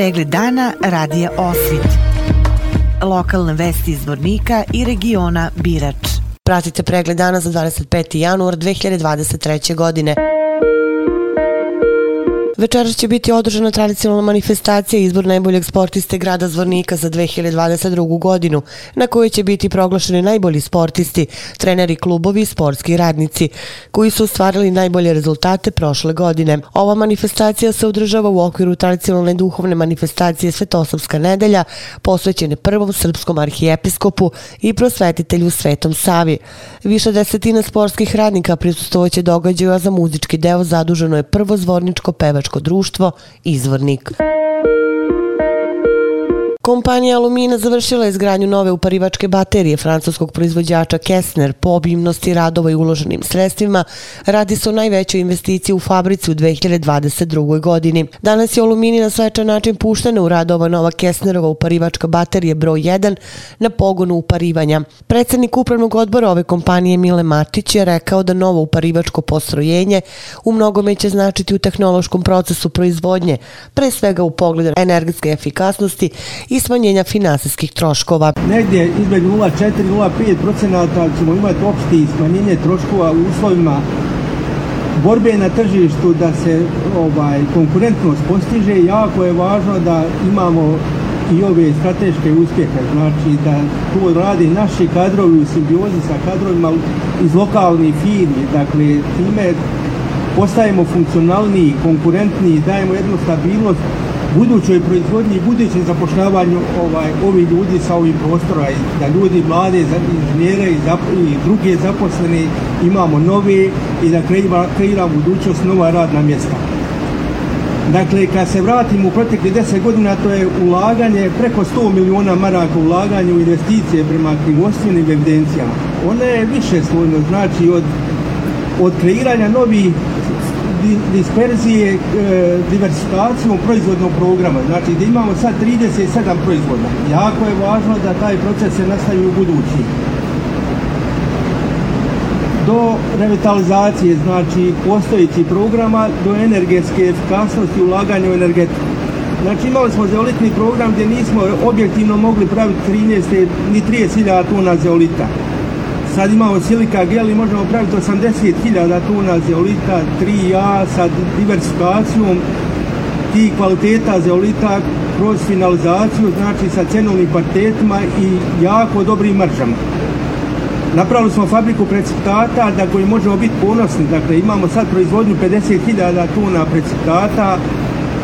Pregled dana radija Osvit. Lokalne vesti iz Vornika i regiona Birač. Pratite pregled dana za 25. januar 2023. godine. Večeras će biti održana tradicionalna manifestacija izbor najboljeg sportiste grada Zvornika za 2022. godinu, na kojoj će biti proglašeni najbolji sportisti, treneri klubovi i sportski radnici, koji su ostvarili najbolje rezultate prošle godine. Ova manifestacija se održava u okviru tradicionalne duhovne manifestacije Svetosavska nedelja, posvećene prvom srpskom arhijepiskopu i prosvetitelju Svetom Savi. Više desetina sportskih radnika prisustovaće događaju, a za muzički deo zaduženo je prvo zvorničko pevačko društvo Izvornik. Kompanija Alumina završila izgradnju nove uparivačke baterije francuskog proizvođača Kessner po obimnosti radova i uloženim sredstvima. Radi se o najvećoj investiciji u fabrici u 2022. godini. Danas je Alumini na svečan način puštena u radova nova Kessnerova uparivačka baterija broj 1 na pogonu uparivanja. Predsednik upravnog odbora ove kompanije Mile Matić je rekao da novo uparivačko postrojenje u mnogome će značiti u tehnološkom procesu proizvodnje, pre svega u pogledu energetske efikasnosti i smanjenja finansijskih troškova. Negdje između 0,4 i 0,5 procenata ćemo imati opšti smanjenje troškova u uslovima borbe na tržištu da se ovaj konkurentnost postiže. Jako je važno da imamo i ove strateške uspjehe, znači da to radi naši kadrovi u simbiozi sa kadrovima iz lokalnih firmi, dakle time postajemo funkcionalniji, konkurentniji, dajemo jednu stabilnost budućoj proizvodnji i budućem zapošljavanju ovaj, ovih ljudi sa ovih prostora i da ljudi mlade inženjere i, zap, i druge zaposlene imamo nove i da kreira, kreira budućnost nova radna mjesta. Dakle, kad se vratimo u protekli 10 godina, to je ulaganje preko 100 miliona maraka ulaganje u investicije prema knjigostvenim evidencijama. Ona je više slojno, znači od, od kreiranja novih disperzije, e, diversifikacijom proizvodnog programa. Znači da imamo sad 37 proizvoda. Jako je važno da taj proces se nastavi u budući. Do revitalizacije, znači postojići programa, do energetske efikasnosti ulaganja u energetiku. Znači imali smo zeolitni program gdje nismo objektivno mogli praviti 13, ni 30.000 tona zeolita sad imamo silika gel i možemo praviti 80.000 tona zeolita 3A sa diversifikacijom tih kvaliteta zeolita kroz finalizaciju, znači sa cenovnim partetima i jako dobrim maržama. Napravili smo fabriku precipitata da koji možemo biti ponosni, dakle imamo sad proizvodnju 50.000 tona precipitata,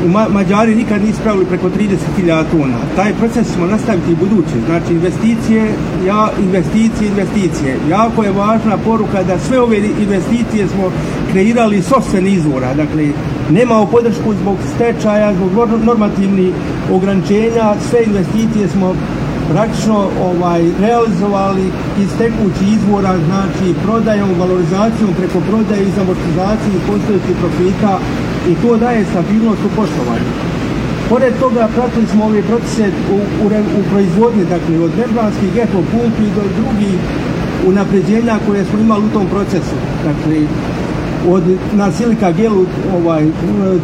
u Ma Mađari nikad nisu pravili preko 30.000 tona. Taj proces ćemo nastaviti i buduće. Znači investicije, ja, investicije, investicije. Jako je važna poruka da sve ove investicije smo kreirali sobstveni izvora. Dakle, nemao podršku zbog stečaja, zbog normativnih ograničenja. Sve investicije smo praktično ovaj, realizovali iz tekućih izvora, znači prodajom, valorizacijom preko prodaje i zamortizacijom postojećih profita i to daje stabilnost u poštovanju. Pored toga pratili smo ove procese u, u, u proizvodnji, dakle od membranskih gepo pumpi do drugih unapređenja koje smo imali u tom procesu. Dakle, od na silika gelu ovaj,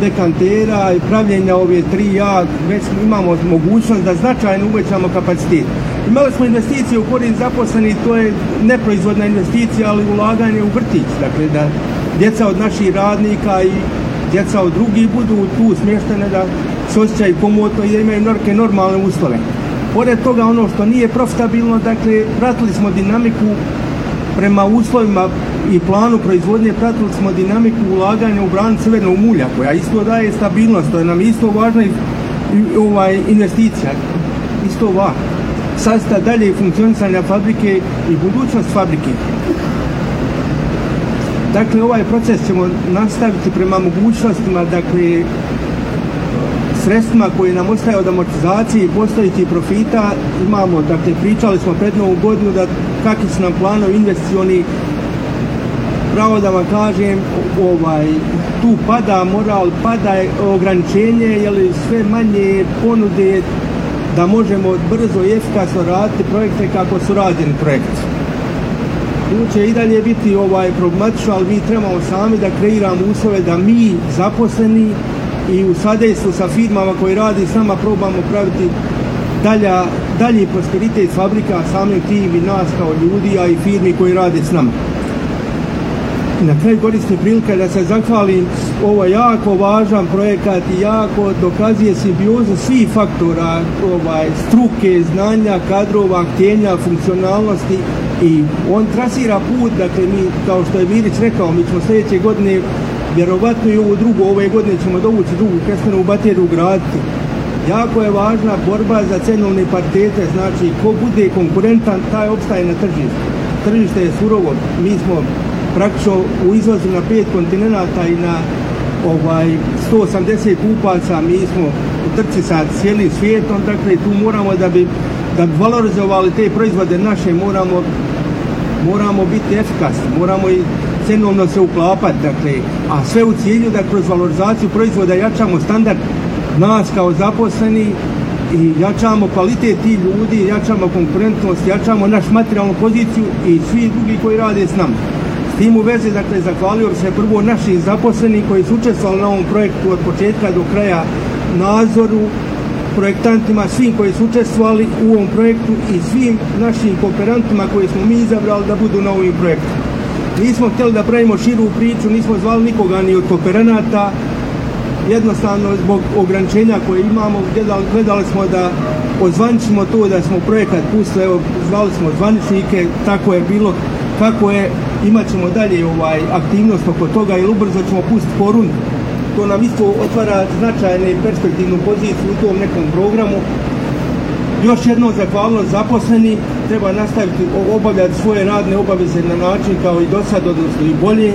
dekantera i pravljenja ove 3A, već imamo mogućnost da značajno uvećamo kapacitet. Imali smo investicije u korist zaposleni, to je neproizvodna investicija, ali ulaganje u vrtić, dakle da djeca od naših radnika i djeca od drugih budu tu smještene da se osjećaju komotno i da imaju neke normalne uslove. Pored toga ono što nije profitabilno, dakle, pratili smo dinamiku prema uslovima i planu proizvodnje, pratili smo dinamiku ulaganja u bran crvenog mulja, koja isto daje stabilnost, to je nam isto važna ovaj, investicija, isto važno. Sasta dalje funkcionisanja fabrike i budućnost fabrike. Dakle, ovaj proces ćemo nastaviti prema mogućnostima, dakle, sredstvima koje nam ostaje od amortizacije i postaviti profita. Imamo, dakle, pričali smo pred novu godinu da kakvi su nam planovi investicioni pravo da vam kažem, ovaj, tu pada moral, pada ograničenje, jer sve manje ponude da možemo brzo i efikasno raditi projekte kako su rađeni projekti tu će i dalje biti ovaj problematično, ali mi trebamo sami da kreiramo uslove da mi zaposleni i u sadejstvu sa firmama koji radi s nama probamo praviti dalja, dalji prosperitet fabrika, samim tim i nas kao ljudi, a i firmi koji rade s nama. Na kraju koristim prilika da se zahvalim ovo jako važan projekat i jako dokazuje simbiozu svih faktora ovaj, struke, znanja, kadrova, htjenja, funkcionalnosti i on trasira put, dakle mi, kao što je Virić rekao, mi ćemo sljedeće godine vjerovatno i ovo drugo, ove godine ćemo dovući drugu kestenu bateriju graditi. Jako je važna borba za cenovne partete, znači ko bude konkurentan, taj opstaje na tržištu. Tržište je surovo, mi smo praktično u izlazu na pet kontinenta i na ovaj 180 kupaca, mi smo u trci sa cijelim svijetom, dakle tu moramo da bi da bi valorizovali te proizvode naše, moramo moramo biti efikasni, moramo i cenovno se uklapati, dakle, a sve u cilju da kroz valorizaciju proizvoda jačamo standard nas kao zaposleni i jačamo kvalitet tih ljudi, jačamo konkurentnost, jačamo naš materijalnu poziciju i svi drugi koji rade s nama. S tim u vezi, dakle, zahvalio se prvo naši zaposleni koji su učestvali na ovom projektu od početka do kraja nadzoru, projektantima, svim koji su učestvovali u ovom projektu i svim našim kooperantima koji smo mi izabrali da budu na ovim projektu. Nismo htjeli da pravimo širu priču, nismo zvali nikoga ni od kooperanata, jednostavno zbog ograničenja koje imamo, gledali, gledali smo da ozvaničimo to da smo projekat pustili, evo, zvali smo zvaničnike, tako je bilo, kako je, imat ćemo dalje ovaj, aktivnost oko toga i ubrzo ćemo pustiti porun to nam isto otvara značajne perspektivnu poziciju u tom nekom programu. Još jedno zahvalnost zaposleni, treba nastaviti obavljati svoje radne obaveze na način kao i do sad, odnosno i bolje.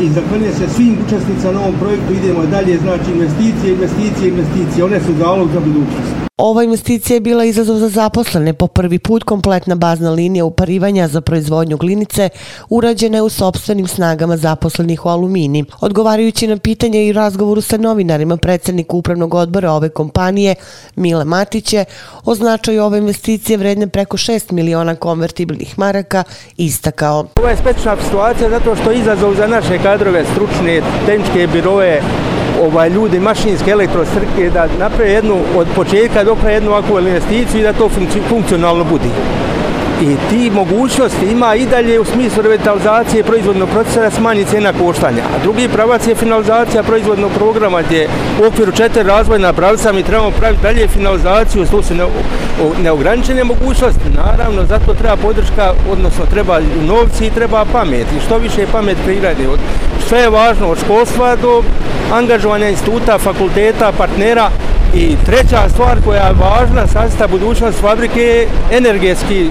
I zahvaljujem se svim učesnicama na ovom projektu, idemo dalje, znači investicije, investicije, investicije, one su zalog za budućnost. Ova investicija je bila izazov za zaposlene. Po prvi put kompletna bazna linija uparivanja za proizvodnju glinice urađena je u sobstvenim snagama zaposlenih u alumini. Odgovarajući na pitanje i razgovoru sa novinarima, predsjednik upravnog odbora ove kompanije, Mile Matić je označaju ove investicije vredne preko 6 miliona konvertibilnih maraka istakao. Ovo je specična situacija zato što izazov za naše kadrove, stručne, tehničke biroje, ovaj ljudi mašinske elektrostrke da naprave jednu od početka do kraja jednu ovakvu investiciju i da to funkcionalno budi. I ti mogućnosti ima i dalje u smislu revitalizacije proizvodnog procesa smanji cena koštanja. A drugi pravac je finalizacija proizvodnog programa gdje u okviru četiri razvojna pravca mi trebamo praviti dalje finalizaciju, to su neograničene mogućnosti. Naravno, zato treba podrška, odnosno treba novci i treba pamet. I što više je pamet prirade. Sve je važno od školstva do angažovanja instituta, fakulteta, partnera i treća stvar koja je važna, sastav budućnost fabrike je energetski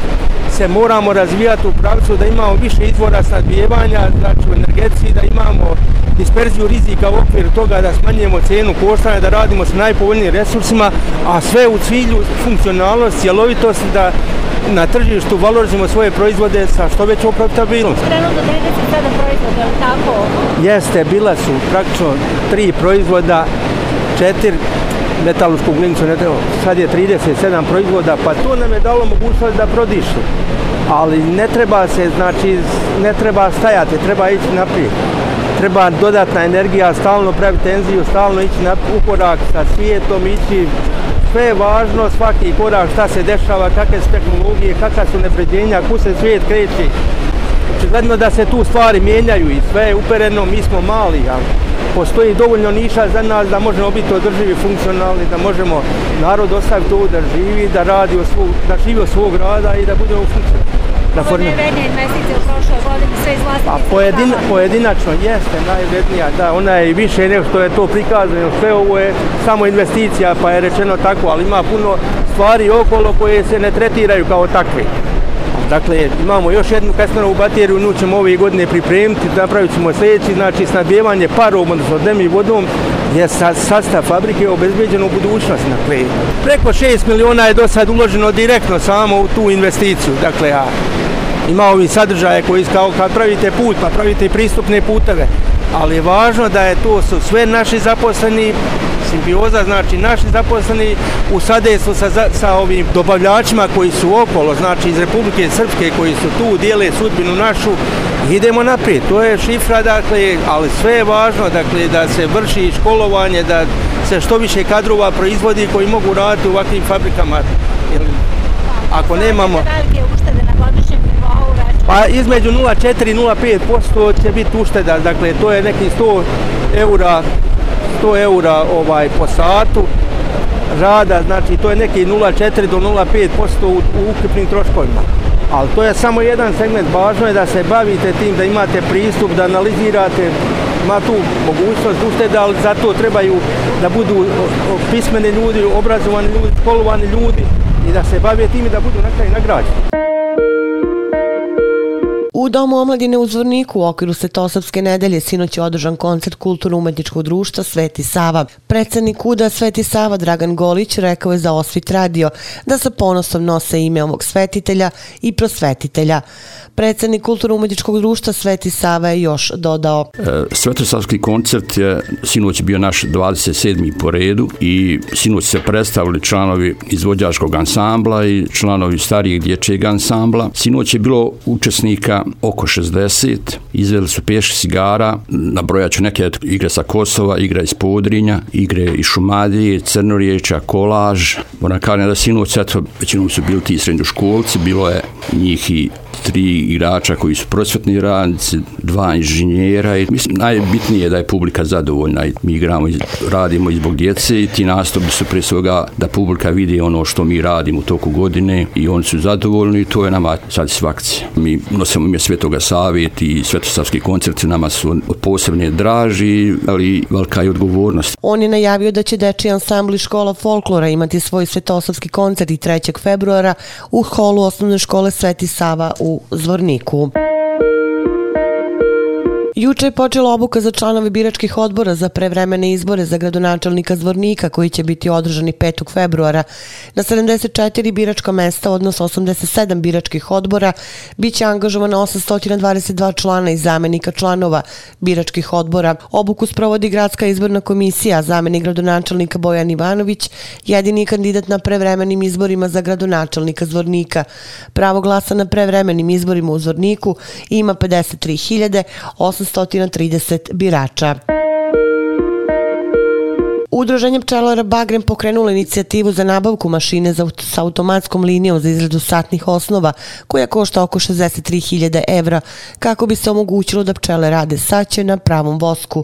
se moramo razvijati u pravcu da imamo više izvora snadbijevanja, znači u energetici, da imamo disperziju rizika u okviru toga da smanjujemo cenu koštanja, da radimo sa najpovoljnijim resursima, a sve u cilju funkcionalnosti, cjelovitosti, da na tržištu valorizimo svoje proizvode sa što većom profitabilnosti. Trenutno 37 proizvoda, je li tako? Jeste, bila su praktično tri proizvoda, četiri metalušku glinicu, sad je 37 proizvoda, pa to nam je dalo mogućnost da prodišu. Ali ne treba se, znači, ne treba stajati, treba ići naprijed. Treba dodatna energija, stalno praviti tenziju, stalno ići na ukorak sa svijetom, ići sve je važno, svaki korak, šta se dešava, kakve su tehnologije, kakva su nepređenja, kako se svijet kreće, Očigledno da se tu stvari mijenjaju i sve je upereno, mi smo mali, ali postoji dovoljno niša za nas da možemo biti održivi, funkcionalni, da možemo narod ostaviti tu da živi, da radi od svog, da živi od svog rada i da budemo funkcionalni. Da Ovo je najvrednija investicija u prošloj godini, sve iz vlastnih pa, pojedin, Pojedinačno jeste najvrednija, da, ona je i više nego što je to prikazano, sve ovo je samo investicija, pa je rečeno tako, ali ima puno stvari okolo koje se ne tretiraju kao takve. Dakle, imamo još jednu kasnanovu bateriju, nju ćemo ove godine pripremiti, napravit ćemo sljedeći, znači snadbijevanje parom, odnosno demi vodom, je sa, sastav fabrike obezbeđen u budućnost. Dakle, preko 6 miliona je do sad uloženo direktno samo u tu investiciju. Dakle, a, ima ovi sadržaje koji kao kad pravite put, pa pravite pristupne puteve, ali je važno da je to su sve naši zaposleni, simbioza, znači naši zaposleni u sadesu sa, sa ovim dobavljačima koji su okolo, znači iz Republike Srpske koji su tu, dijele sudbinu našu, idemo naprijed. To je šifra, dakle, ali sve je važno, dakle, da se vrši školovanje, da se što više kadrova proizvodi koji mogu raditi u ovakvim fabrikama. Jer, ako nemamo... Pa između 0,4 i 0,5% će biti ušteda, dakle to je neki 100 eura, 100 eura ovaj, po satu rada, znači to je neki 0,4 do 0,5% u, u ukupnim troškovima. Ali to je samo jedan segment, važno je da se bavite tim, da imate pristup, da analizirate, ima tu mogućnost ušteda, ali zato trebaju da budu pismeni ljudi, obrazovani ljudi, školovani ljudi i da se bave tim i da budu na kraju nagrađeni. U Domu omladine u Zvorniku u okviru Svetosavske nedelje sinoć je održan koncert Kulturno-umetničkog društva Sveti Sava. Predsednik UDA Sveti Sava Dragan Golić rekao je za Osvit radio da sa ponosom nose ime ovog svetitelja i prosvetitelja. Predsednik Kulturno-umetničkog društva Sveti Sava je još dodao. E, Svetosavski koncert je sinoć bio naš 27. po redu i sinoć se predstavili članovi izvođačkog ansambla i članovi starijeg dječjeg ansambla. Sinoć je bilo učesnika oko 60, izveli su pješke sigara, na nabrojaću neke igre sa Kosova, igra iz Podrinja, igre iz Šumadije, Crnorijeća, Kolaž. Moram kažem da sinoć, eto, većinom su bili ti srednjoškolci, bilo je njih i tri igrača koji su prosvetni radnici, dva inženjera i mislim najbitnije je da je publika zadovoljna i mi igramo, radimo i zbog djece i ti nastupi su prije svega da publika vidi ono što mi radimo u toku godine i oni su zadovoljni i to je nama satisfakcija. Mi nosimo ime Svetoga Savjet i Svetosavski koncerti nama su posebne draži, ali velika je odgovornost. On je najavio da će Deči ansambli škola folklora imati svoj Svetosavski koncert i 3. februara u holu osnovne škole Sveti Sava u Zvorniku. Juče je počela obuka za članove biračkih odbora za prevremene izbore za gradonačelnika Zvornika koji će biti održani 5. februara. Na 74 biračka mesta, odnosno 87 biračkih odbora, bit će angažovano 822 člana i zamenika članova biračkih odbora. Obuku sprovodi gradska izborna komisija, zamenik gradonačelnika Bojan Ivanović, jedini kandidat na prevremenim izborima za gradonačelnika Zvornika. Pravo glasa na prevremenim izborima u Zvorniku ima 53.800 830 birača. Udruženje pčelara Bagrem pokrenulo inicijativu za nabavku mašine za, sa automatskom linijom za izradu satnih osnova, koja košta oko 63.000 evra, kako bi se omogućilo da pčele rade saće na pravom vosku.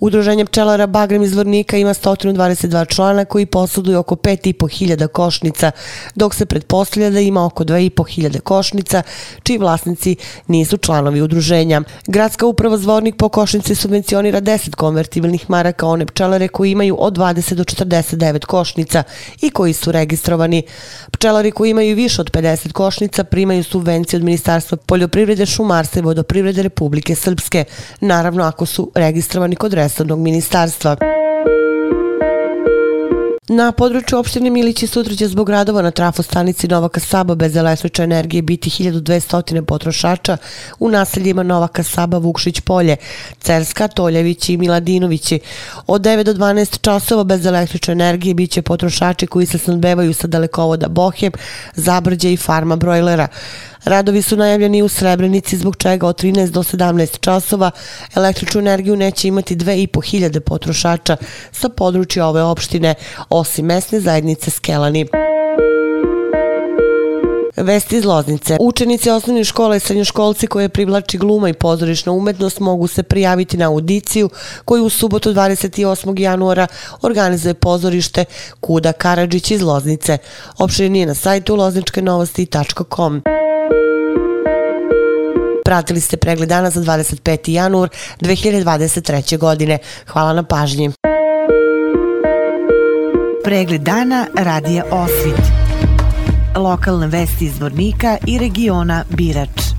Udruženje pčelara Bagrem iz Vornika ima 122 člana koji posluduju oko 5.500 košnica, dok se pretpostavlja da ima oko 2.500 košnica, čiji vlasnici nisu članovi udruženja. Gradska uprava Zvornik po košnici subvencionira 10 konvertibilnih maraka one pčelare koji imaju od 20 do 49 košnica i koji su registrovani. Pčelari koji imaju više od 50 košnica primaju subvencije od Ministarstva poljoprivrede, šumarstva i vodoprivrede Republike Srpske, naravno ako su registrovani kod resornog ministarstva. Na području opštine Milići sutra će zbog radova na trafostanici Nova Kasaba bez električne energije biti 1200 potrošača u naseljima Nova Kasaba, Vukšić polje, Cerska, Toljevići i Miladinovići. Od 9 do 12 časova bez električne energije bit će potrošači koji se snadbevaju sa dalekovoda Bohem, Zabrđe i farma brojlera. Radovi su najavljeni u Srebrenici zbog čega od 13 do 17 časova električnu energiju neće imati 2500 potrošača sa područja ove opštine, osim mesne zajednice Skelani. Vesti iz Loznice. Učenici osnovne škole i srednjoškolci koje privlači gluma i pozorišna umetnost mogu se prijaviti na audiciju koju u subotu 28. januara organizuje pozorište Kuda Karadžić iz Loznice. Opštenije na sajtu lozničkenovosti.com. Pratili ste pregled dana za 25. januar 2023. godine. Hvala na pažnji. Pregled dana radija Osvit. Lokalne vesti iz Vornika i regiona Birač.